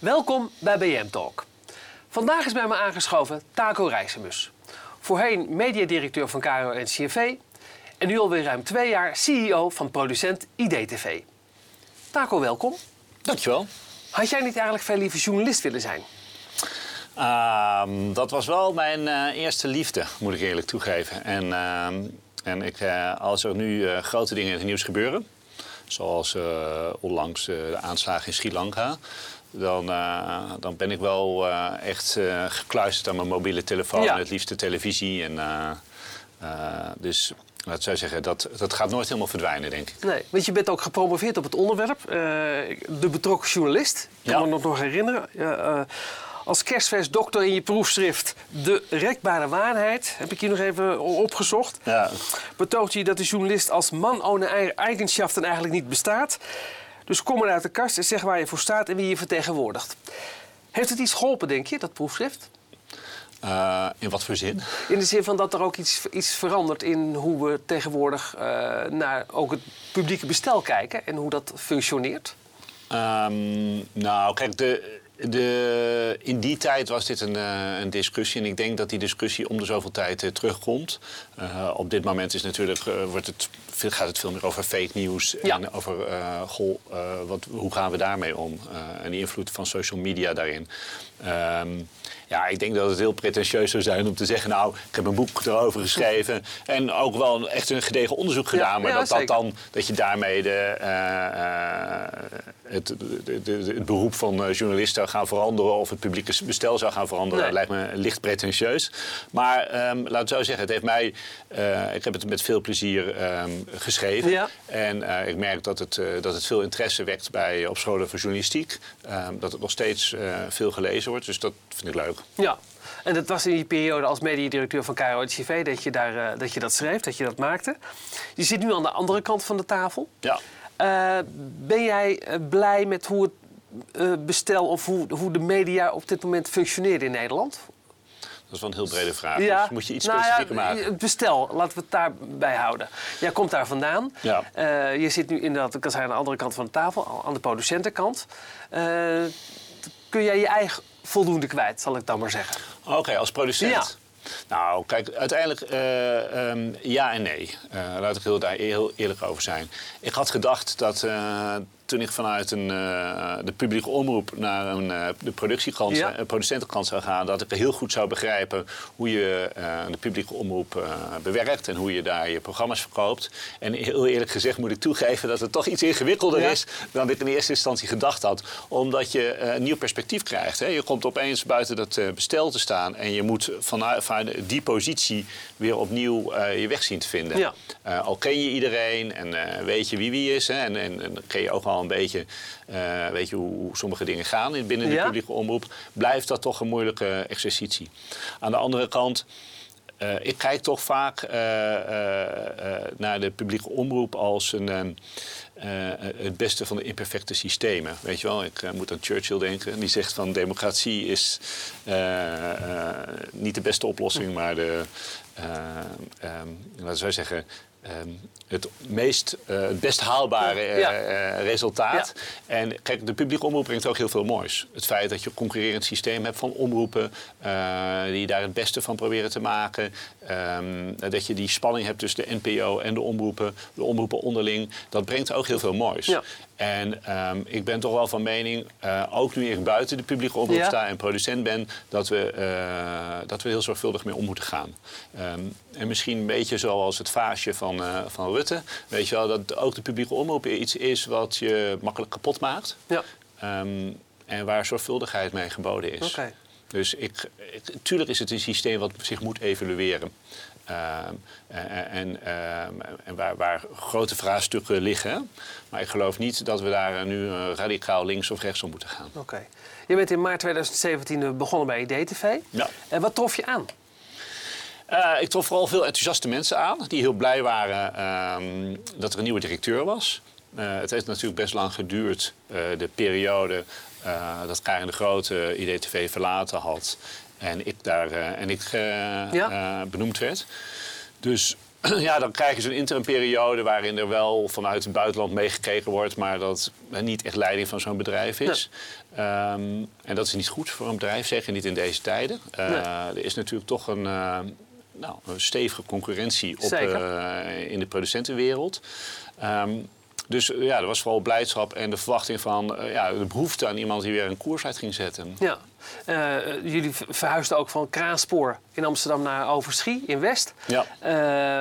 Welkom bij BM Talk. Vandaag is bij me aangeschoven Taco Rijsemus. Voorheen mediadirecteur van KRO en en nu alweer ruim twee jaar CEO van producent IDTV. Taco, welkom. Dankjewel. Had jij niet eigenlijk veel liever journalist willen zijn? Ehm, dat was wel mijn eh, eerste liefde, moet ik eerlijk toegeven. En, ehm, en ik, eh, als er nu eh, grote dingen in het nieuws gebeuren, zoals onlangs de aanslagen in Sri Lanka, dan, dan ben ik wel echt gekluisterd aan mijn mobiele telefoon en het liefst de televisie. En, dus laat zij zeggen, dat, dat gaat nooit helemaal verdwijnen, denk ik. Nee, want je bent ook gepromoveerd op het onderwerp. de betrokken journalist, ik kan me nog, nog herinneren als kerstvers dokter in je proefschrift De rekbare waarheid, heb ik hier nog even opgezocht. Ja. Betoogt je dat de journalist als man ohne eigenschappen eigenlijk niet bestaat. Dus kom maar uit de kast en zeg waar je voor staat en wie je vertegenwoordigt. Heeft het iets geholpen, denk je, dat proefschrift? Uh, in wat voor zin? In de zin van dat er ook iets, iets verandert in hoe we tegenwoordig uh, naar ook het publieke bestel kijken en hoe dat functioneert. Um, nou, kijk, de, de, in die tijd was dit een, uh, een, discussie. En ik denk dat die discussie om de zoveel tijd uh, terugkomt. Uh, op dit moment is natuurlijk, wordt het, gaat het veel meer over fake news. En over goh, wat, hoe gaan we daarmee om? en die invloed van social media daarin. Um, ja, ik denk dat het heel pretentieus zou zijn om te zeggen... nou, ik heb een boek erover geschreven... en ook wel echt een gedegen onderzoek gedaan... maar dat, dat, dan, dat je daarmee de, het, de, de, het, beroep van eh, journalist zou gaan veranderen... of het publieke bestel zou gaan veranderen... dat lijkt me licht pretentieus. Maar um, laat het zo zeggen, het heeft mij... Uh, ik heb het met veel plezier um, geschreven. Ja. En uh, ik merk dat het, dat het veel interesse wekt bij, op scholen voor journalistiek. Um, dat het nog steeds veel gelezen wordt, dus dat vind ik leuk. Ja. En dat was in die periode als mediadirecteur van KRO TV dat je, daar, uh, dat je dat schreef, dat je dat maakte. Je zit nu aan de andere kant van de tafel. Ja. Uh, ben jij eh, blij met hoe het bestel of hoe, hoe de media op dit moment functioneert in Nederland? Dat is wel een heel brede vraag. Ja, dus moet je iets nou specifieker ja, maken. Het bestel, laten we het daarbij houden. Jij komt daar vandaan. Ja. Uh, je zit nu inderdaad, ik kan zeggen, aan de andere kant van de tafel, aan de producentenkant. Uh, kun jij je eigen voldoende kwijt, zal ik dan maar zeggen. Oké, als producent. Ja. Nou, kijk, uiteindelijk uh, um, ja en nee. Uh, laat ik heel, daar heel eerlijk over zijn. Ik had gedacht dat uh, toen ik vanuit een, uh, de publieke omroep naar een, uh, de productiekant, ja. uh, producentenkant zou gaan, dat ik heel goed zou begrijpen hoe je de publieke omroep bewerkt en hoe je daar je programma's verkoopt. En heel eerlijk gezegd moet ik toegeven dat het toch iets ingewikkelder ja. is dan ik in eerste instantie gedacht had. Omdat je een nieuw perspectief krijgt. Hè. Je komt opeens buiten dat bestel te staan en je moet vanuit, vanuit die positie weer opnieuw je weg zien te vinden. Ja. al ken je iedereen en weet je wie wie is hè, en, en, en ken je ook al een beetje uh, weet je hoe sommige dingen gaan binnen de ja? publieke omroep, blijft dat toch een moeilijke exercitie. Aan de andere kant. Uh, ik kijk toch vaak uh, naar de publieke omroep als een, het beste van de imperfecte systemen. Weet je wel, ik moet aan Churchill denken. Die zegt van democratie is niet de beste oplossing, maar de, laten we zeggen, Um, het meest, uh, het best haalbare uh, ja. uh, resultaat. Ja. En kijk, de publieke omroep brengt ook heel veel moois. Het feit dat je een concurrerend systeem hebt van omroepen, die daar het beste van proberen te maken. Um, dat je die spanning hebt tussen de NPO en de omroepen, de omroepen onderling, dat brengt ook heel veel moois. Ja. En um, ik ben toch wel van mening, ook nu ik buiten de publieke omroep sta en producent ben, dat we, dat we heel zorgvuldig mee om moeten gaan. en misschien een beetje zoals het vaasje van, van Rutte. Weet je wel, dat ook de publieke omroep iets is wat je makkelijk kapot maakt. Ja. Um, en waar zorgvuldigheid mee geboden is. Okay. Dus ik, tuurlijk is het een systeem wat zich moet evalueren. Um, en, um, en waar, waar, grote vraagstukken liggen. Maar ik geloof niet dat we daar nu uh, radicaal links of rechts om moeten gaan. Oké. Okay. Je bent in maart 2017 begonnen bij IDTV. Ja. En wat trof je aan? Uh, ik trof vooral veel enthousiaste mensen aan die heel blij waren um, dat er een nieuwe directeur was. Uh, het heeft natuurlijk best lang geduurd, de periode dat Karin de Grote IDTV verlaten had en ik daar en ik ja. benoemd werd. Dus ja, dan krijg je zo'n interimperiode waarin er wel vanuit het buitenland meegekeken wordt, maar dat niet echt leiding van zo'n bedrijf is. Ehm, en dat is niet goed voor een bedrijf, zeker niet in deze tijden. Uh, Er is natuurlijk toch een, uh, nou, een stevige concurrentie op, uh, in de producentenwereld. Um, dus ja, er was vooral blijdschap en de verwachting van ja, de behoefte aan iemand die weer een koers uit ging zetten. Ja. Uh, jullie verhuisden ook van Kraanspoor in Amsterdam naar Overschie in West. Ja.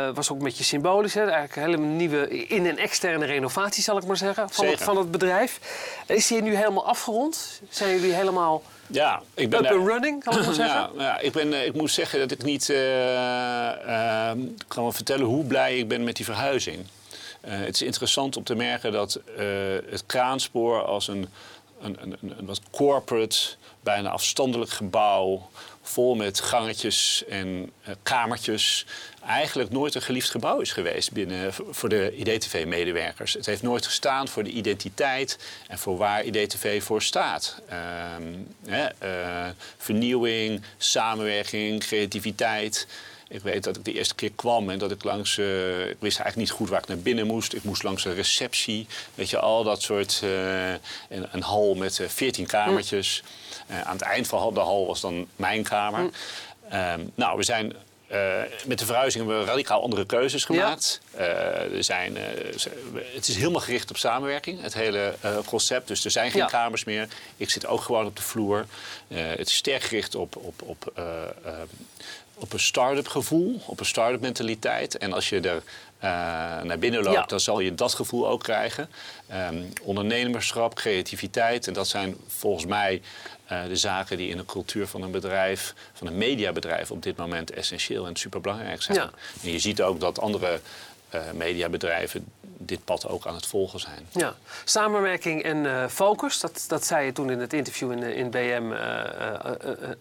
Uh, was ook een beetje symbolisch. Hè? Eigenlijk een hele nieuwe in- en externe renovatie, zal ik maar zeggen, van, het, van het bedrijf. Is die nu helemaal afgerond? Zijn jullie helemaal ja, ik ben up and running, kan ik maar zeggen? Ja, ja ik, ben, ik moet zeggen dat ik niet uh, kan vertellen hoe blij ik ben met die verhuizing. het is interessant om te merken dat het kraanspoor als een, een, een, een wat corporate bijna afstandelijk gebouw, vol met gangetjes en uh, kamertjes. Eigenlijk nooit een geliefd gebouw is geweest binnen, voor de IDTV-medewerkers. Het heeft nooit gestaan voor de identiteit en voor waar IDTV voor staat. Uh, uh, vernieuwing, samenwerking, creativiteit. Ik weet dat ik de eerste keer kwam en dat ik langs... Uh, ik wist eigenlijk niet goed waar ik naar binnen moest. Ik moest langs een receptie. Weet je, al dat soort... Uh, een, een, hal met veertien kamertjes. Uh, aan het eind van de hal was dan mijn kamer. Mm. Um, nou, we zijn uh, met de verhuizing hebben we radicaal andere keuzes gemaakt. Ja. Uh, er zijn, uh, het is helemaal gericht op samenwerking, het hele concept. Dus er zijn geen ja. kamers meer. Ik zit ook gewoon op de vloer. het is sterk gericht op, op, op, op een start-up gevoel, op een start-up mentaliteit. En als je er naar binnen loopt, ja. dan zal je dat gevoel ook krijgen. Um, ondernemerschap, creativiteit. En dat zijn volgens mij uh, de zaken die in de cultuur van een bedrijf, van een mediabedrijf op dit moment essentieel en superbelangrijk zijn. Ja. En je ziet ook dat andere uh, mediabedrijven dit pad ook aan het volgen zijn. Ja. Samenwerking en uh, focus, dat, dat zei je toen in het interview in, in BM.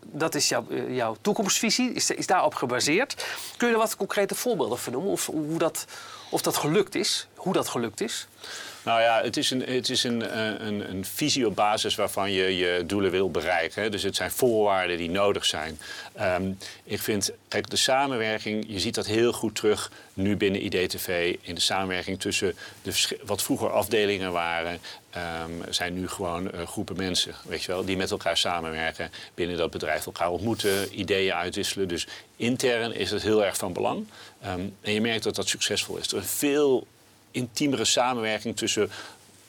dat is jouw, jouw toekomstvisie, is, is daarop gebaseerd. Kun je er wat concrete voorbeelden van noemen? Of, hoe dat, of dat gelukt is, hoe dat gelukt is? Nou ja, het is, een, het is een, een, een, visie op basis waarvan je je doelen wil bereiken. Dus het zijn voorwaarden die nodig zijn. Um, ik vind, kijk, de samenwerking, je ziet dat heel goed terug nu binnen IDTV. In de samenwerking tussen de, wat vroeger afdelingen waren, um, zijn nu gewoon uh, groepen mensen, weet je wel, die met elkaar samenwerken, binnen dat bedrijf elkaar ontmoeten, ideeën uitwisselen. Dus intern is het heel erg van belang. Um, en je merkt dat dat succesvol is. Er is veel intiemere samenwerking tussen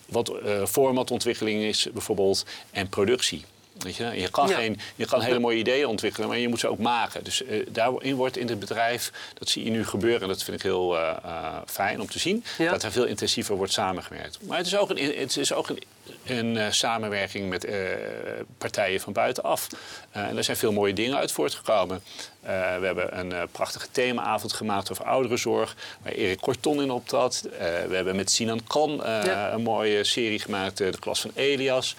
wat uh, formatontwikkeling is bijvoorbeeld en productie. Weet je? Je, kan ja. geen, je kan hele mooie ideeën ontwikkelen, maar je moet ze ook maken. Dus uh, daarin wordt in het bedrijf, dat zie je nu gebeuren... en dat vind ik heel uh, uh, fijn om te zien... Ja. dat er veel intensiever wordt samengewerkt. Maar het is ook een, het is ook een, een samenwerking met partijen van buitenaf. en er zijn veel mooie dingen uit voortgekomen. we hebben een prachtige themaavond gemaakt over ouderenzorg... waar Erik Korton in optrad. we hebben met Sinan Kan ja. een mooie serie gemaakt, De Klas van Elias...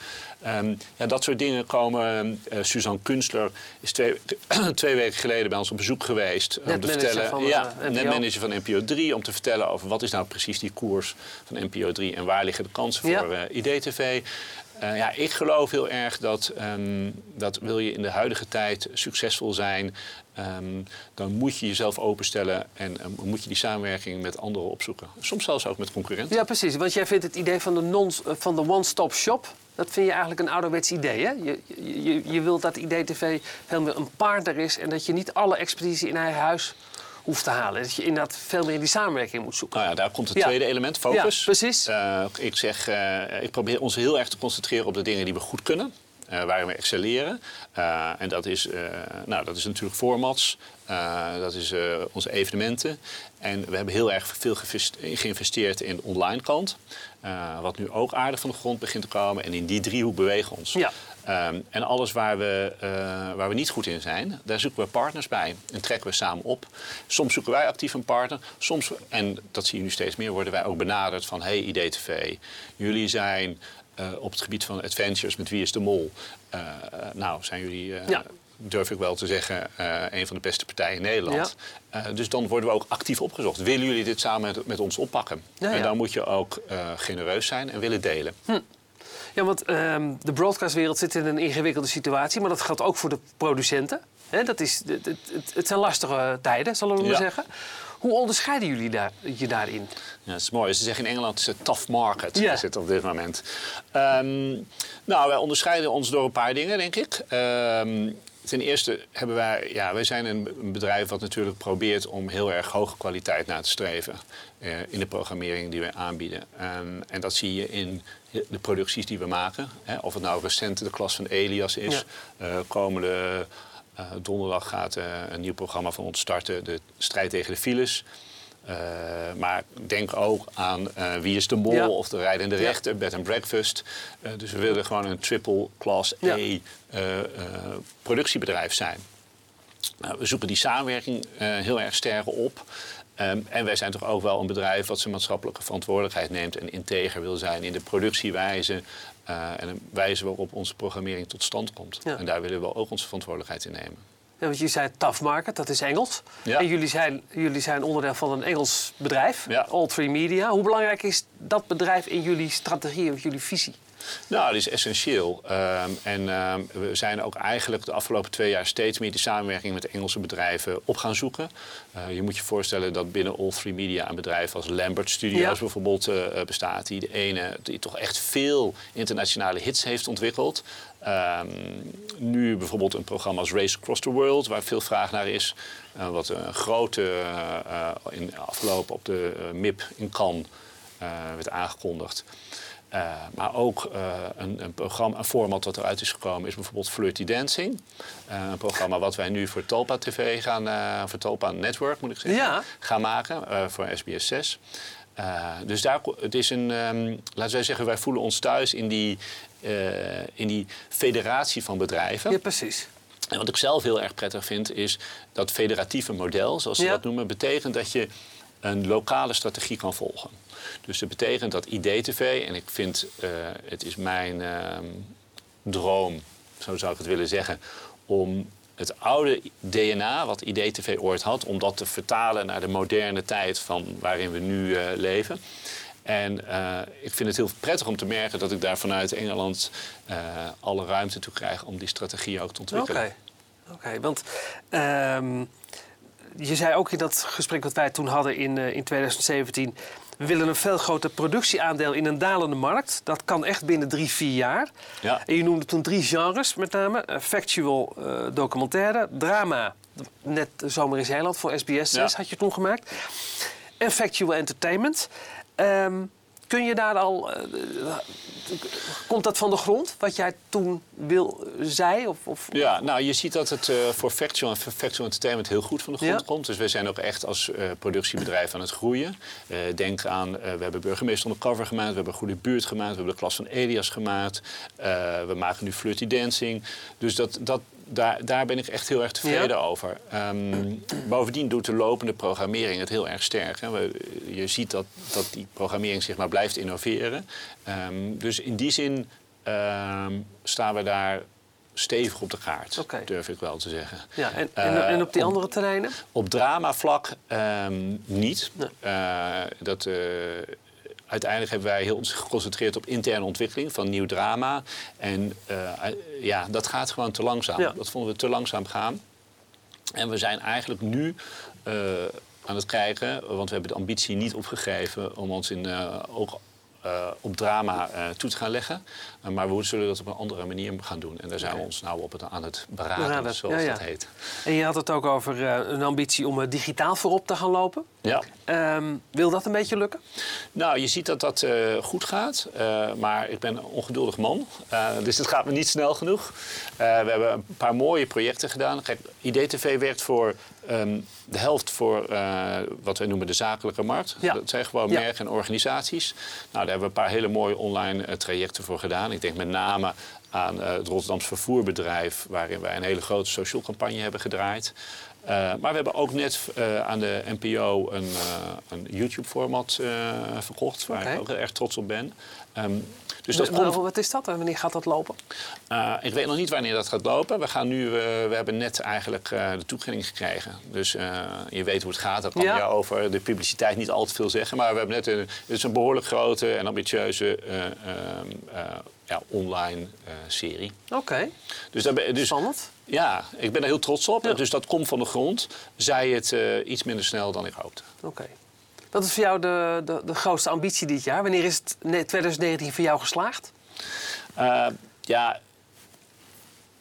Um, ja, dat soort dingen komen. Suzanne Kunstler is twee, twee weken geleden bij ons op bezoek geweest. Net om te vertellen, van, ja, netmanager van NPO 3. Om te vertellen over wat is nou precies die koers van NPO 3 en waar liggen de kansen ja. voor uh, Uh, ja, ik geloof heel erg dat, um, dat wil je in de huidige tijd succesvol zijn, um, dan moet je jezelf openstellen en um, moet je die samenwerking met anderen opzoeken. Soms zelfs ook met concurrenten. Ja, precies. Want jij vindt het idee van de, non, van de one-stop shop, dat vind je eigenlijk een ouderwets idee. Hè? Je, je, je wilt dat IDTV veel meer een partner is en dat je niet alle expertise in eigen huis hoeft te halen. Dat je inderdaad veel meer in die samenwerking moet zoeken. Nou ja, daar komt het ja. tweede element, focus. Ja, precies. Uh, ik zeg, uh, ik probeer ons heel erg te concentreren op de dingen die we goed kunnen. Uh, waarin we excelleren. En dat is, nou, dat is natuurlijk formats, dat is onze evenementen. En we hebben heel erg veel geïnvesteerd in de online kant. wat nu ook aardig van de grond begint te komen. En in die driehoek bewegen we ons. Ja. Um, en alles waar we, waar we niet goed in zijn, daar zoeken we partners bij. En trekken we samen op. Soms zoeken wij actief een partner. Soms, en dat zie je nu steeds meer, worden wij ook benaderd van... hey, IDTV, jullie zijn... Uh, op het gebied van adventures met Wie is de Mol. Uh, nou, zijn jullie, uh, ja. durf ik wel te zeggen, een van de beste partijen in Nederland. Ja. dus dan worden we ook actief opgezocht. Willen jullie dit samen met, met ons oppakken? Ja, en dan moet je ook genereus zijn en willen delen. Hm. Ja, want um, de broadcastwereld zit in een ingewikkelde situatie, maar dat geldt ook voor de producenten. He, dat is, het, het, het, zijn lastige tijden, zullen we maar zeggen. Hoe onderscheiden jullie daar, je daarin? Ja, dat is mooi. Ze zeggen in Engeland het tough market Ja. is het op dit moment. Ehm, nou, wij onderscheiden ons door een paar dingen, denk ik. Ehm, ten eerste hebben wij, ja, wij zijn een bedrijf wat natuurlijk probeert om heel erg hoge kwaliteit na te streven eh, in de programmering die wij aanbieden. Ehm, en dat zie je in de producties die we maken. Hè. Of het nou recent de klas van Elias is. Eh, komende eh, donderdag gaat een nieuw programma van ons starten, de strijd tegen de files. Eh, maar denk ook aan eh, Wie is de Mol Ja. of De Rijdende Ja. Rechter, Bed and Breakfast. Eh, dus we willen gewoon een triple class Ja. A productiebedrijf zijn. Nou, we zoeken die samenwerking heel erg sterk op. Ehm, en wij zijn toch ook wel een bedrijf wat zijn maatschappelijke verantwoordelijkheid neemt en integer wil zijn in de productiewijze en de wijze waarop onze programmering tot stand komt. En daar willen we ook onze verantwoordelijkheid in nemen. Want je zei tough market, dat is Engels. Ja. En jullie zijn, jullie zijn onderdeel van een Engels bedrijf, Ja. All Three Media. Hoe belangrijk is dat bedrijf in jullie strategie of jullie visie? Nou, dat is essentieel. Ehm, en ehm, we zijn ook eigenlijk de afgelopen twee jaar steeds meer die samenwerking met Engelse bedrijven op gaan zoeken. Eh, je moet je voorstellen dat binnen All Three Media een bedrijf als Lambert Studios Ja. bijvoorbeeld eh, bestaat. Die de ene die toch echt veel internationale hits heeft ontwikkeld. Ehm, nu bijvoorbeeld een programma als Race Across the World, waar veel vraag naar is. Eh, wat een grote eh, in afgelopen op de eh, MIP in Cannes werd aangekondigd. Uh, maar ook uh, een, een, programma, een format dat eruit is gekomen is bijvoorbeeld Flirty Dancing. Uh, een programma wat wij nu voor Talpa TV gaan, voor Talpa Network moet ik zeggen, Ja. gaan maken voor SBS 6. Dus daar, het is een, um, laten wij zeggen, wij voelen ons thuis in die, in die federatie van bedrijven. Ja, precies. En wat ik zelf heel erg prettig vind, is dat federatieve model, zoals ze Ja. dat noemen, betekent dat je een lokale strategie kan volgen. Dus dat betekent dat IDTV, en ik vind, uh, het is mijn uh, droom, zo zou ik het willen zeggen, om het oude DNA, wat IDTV ooit had, om dat te vertalen naar de moderne tijd van waarin we nu uh, leven. En uh, ik vind het heel prettig om te merken dat ik daar vanuit Engeland uh, alle ruimte toe krijg om die strategie ook te ontwikkelen. Oké, okay. want um, je zei ook in dat gesprek dat wij toen hadden in, in 2017... we willen een veel groter productieaandeel in een dalende markt. Dat kan echt binnen drie, vier jaar. Ja. En je noemde toen drie genres met name. Uh, factual uh, documentaire, drama, net Zomer in Zeeland voor SBS 6 Ja. had je toen gemaakt. En factual entertainment. Um, kun je daar al... Uh, komt dat van de grond, wat jij toen wil, zei? Of, of, ja, nou, je ziet dat het uh, voor factual en factual entertainment heel goed van de grond Ja. komt. Dus we zijn ook echt als uh, productiebedrijf aan het groeien. Denk aan, we hebben Burgemeester Undercover gemaakt, we hebben Goede Buurt gemaakt, we hebben de klas van Elias gemaakt. we maken nu Flirty Dancing. Dus dat, dat, daar, daar ben ik echt heel erg tevreden Ja. over. Um, bovendien doet de lopende programmering het heel erg sterk. Hè. We, je ziet dat, dat die programmering zich maar blijft innoveren. Um, dus in die zin um, staan we daar stevig op de kaart, durf ik wel te zeggen. Ja, en, en, en op die op- andere terreinen? Op dramavlak um, niet. Nee. Uh, dat, uh, uiteindelijk hebben wij heel ons geconcentreerd op interne ontwikkeling van nieuw drama. En uh, ja, dat gaat gewoon te langzaam. Ja. Dat vonden we te langzaam gaan. En we zijn eigenlijk nu uh, aan het kijken, want we hebben de ambitie niet opgegeven om ons in, uh, ook uh, op drama uh, toe te gaan leggen. Uh, maar we zullen dat op een andere manier gaan doen. En daar zijn we ons nou op het, aan het beraden, Beraden, zoals ja, ja. dat heet. En je had het ook over een ambitie om digitaal voorop te gaan lopen. Ja. Um, wil dat een beetje lukken? Nou, je ziet dat dat goed gaat. Maar ik ben een ongeduldig man. Dus het gaat me niet snel genoeg. we hebben een paar mooie projecten gedaan. Kijk, IDTV werkt voor um, de helft voor wat wij noemen de zakelijke markt. Ja. Dat zijn gewoon Ja. merken en organisaties. Nou, daar hebben we een paar hele mooie online trajecten voor gedaan. Ik denk met name aan uh, het Rotterdams vervoerbedrijf, waarin wij een hele grote social campagne hebben gedraaid. Uh, maar we hebben ook net uh, aan de NPO een, een YouTube-format verkocht, waar ik ook heel erg trots op ben. Um, dus dat komt... Wat is dat en wanneer gaat dat lopen? Ik weet nog niet wanneer dat gaat lopen. We, gaan nu, we hebben net eigenlijk de toekenning gekregen. Dus je weet hoe het gaat. Dat kan Ja. je over de publiciteit niet al te veel zeggen. Maar we hebben net een, het is een behoorlijk grote en ambitieuze ja, online serie. Oké, Dus, daar dus spannend. Ja, ik ben er heel trots op. Ja. Dus dat komt van de grond. Zij het eh, iets minder snel dan ik hoopte. Oké. Wat is voor jou de, de, de grootste ambitie dit jaar? Wanneer is het ne- 2019 voor jou geslaagd? Eh, ja,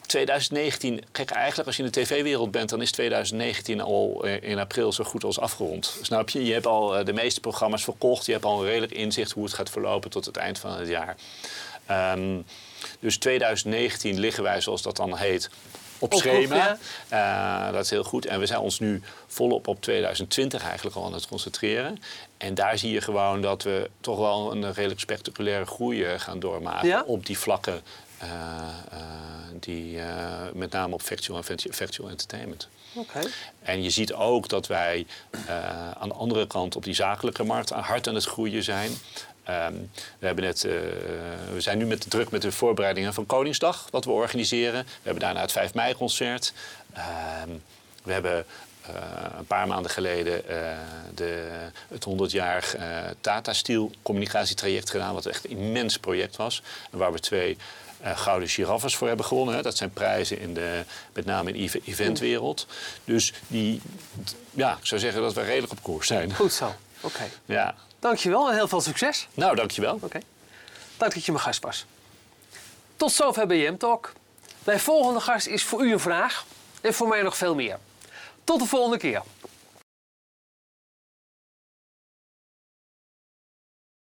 2019, kijk, eigenlijk als je in de tv-wereld bent, dan is 2019 al eh, in april zo goed als afgerond. Snap je? Je hebt al de meeste programma's verkocht, je hebt al een redelijk inzicht hoe het gaat verlopen tot het eind van het jaar. Ehm, dus 2019 liggen wij, zoals dat dan heet, op schema. ja. Eh, dat is heel goed. En we zijn ons nu volop op 2020 eigenlijk al aan het concentreren. En daar zie je gewoon dat we toch wel een redelijk spectaculaire groei eh, gaan doormaken Ja? op die vlakken. eh, die, met name op virtual en virtual entertainment. En je ziet ook dat wij aan de andere kant op die zakelijke markt hard aan het groeien zijn. Ehm, we, hebben net, eh, we zijn nu met de druk met de voorbereidingen van Koningsdag, wat we organiseren. We hebben daarna het 5 mei-concert. Ehm, we hebben eh, een paar maanden geleden eh, de, het 100-jarig eh, Tata Steel communicatietraject gedaan, wat echt een immens project was. En waar we twee gouden giraffes voor hebben gewonnen. Hè. Dat zijn prijzen in de, met name in de eventwereld. Dus die, ja, ik zou zeggen dat we redelijk op koers zijn. Goed zo. Oké. Ja. Dankjewel en heel veel succes. Nou, dankjewel. Oké. Dank dat je mijn gast was. Tot zover BM Talk. Mijn volgende gast is voor u een vraag en voor mij nog veel meer. Tot de volgende keer.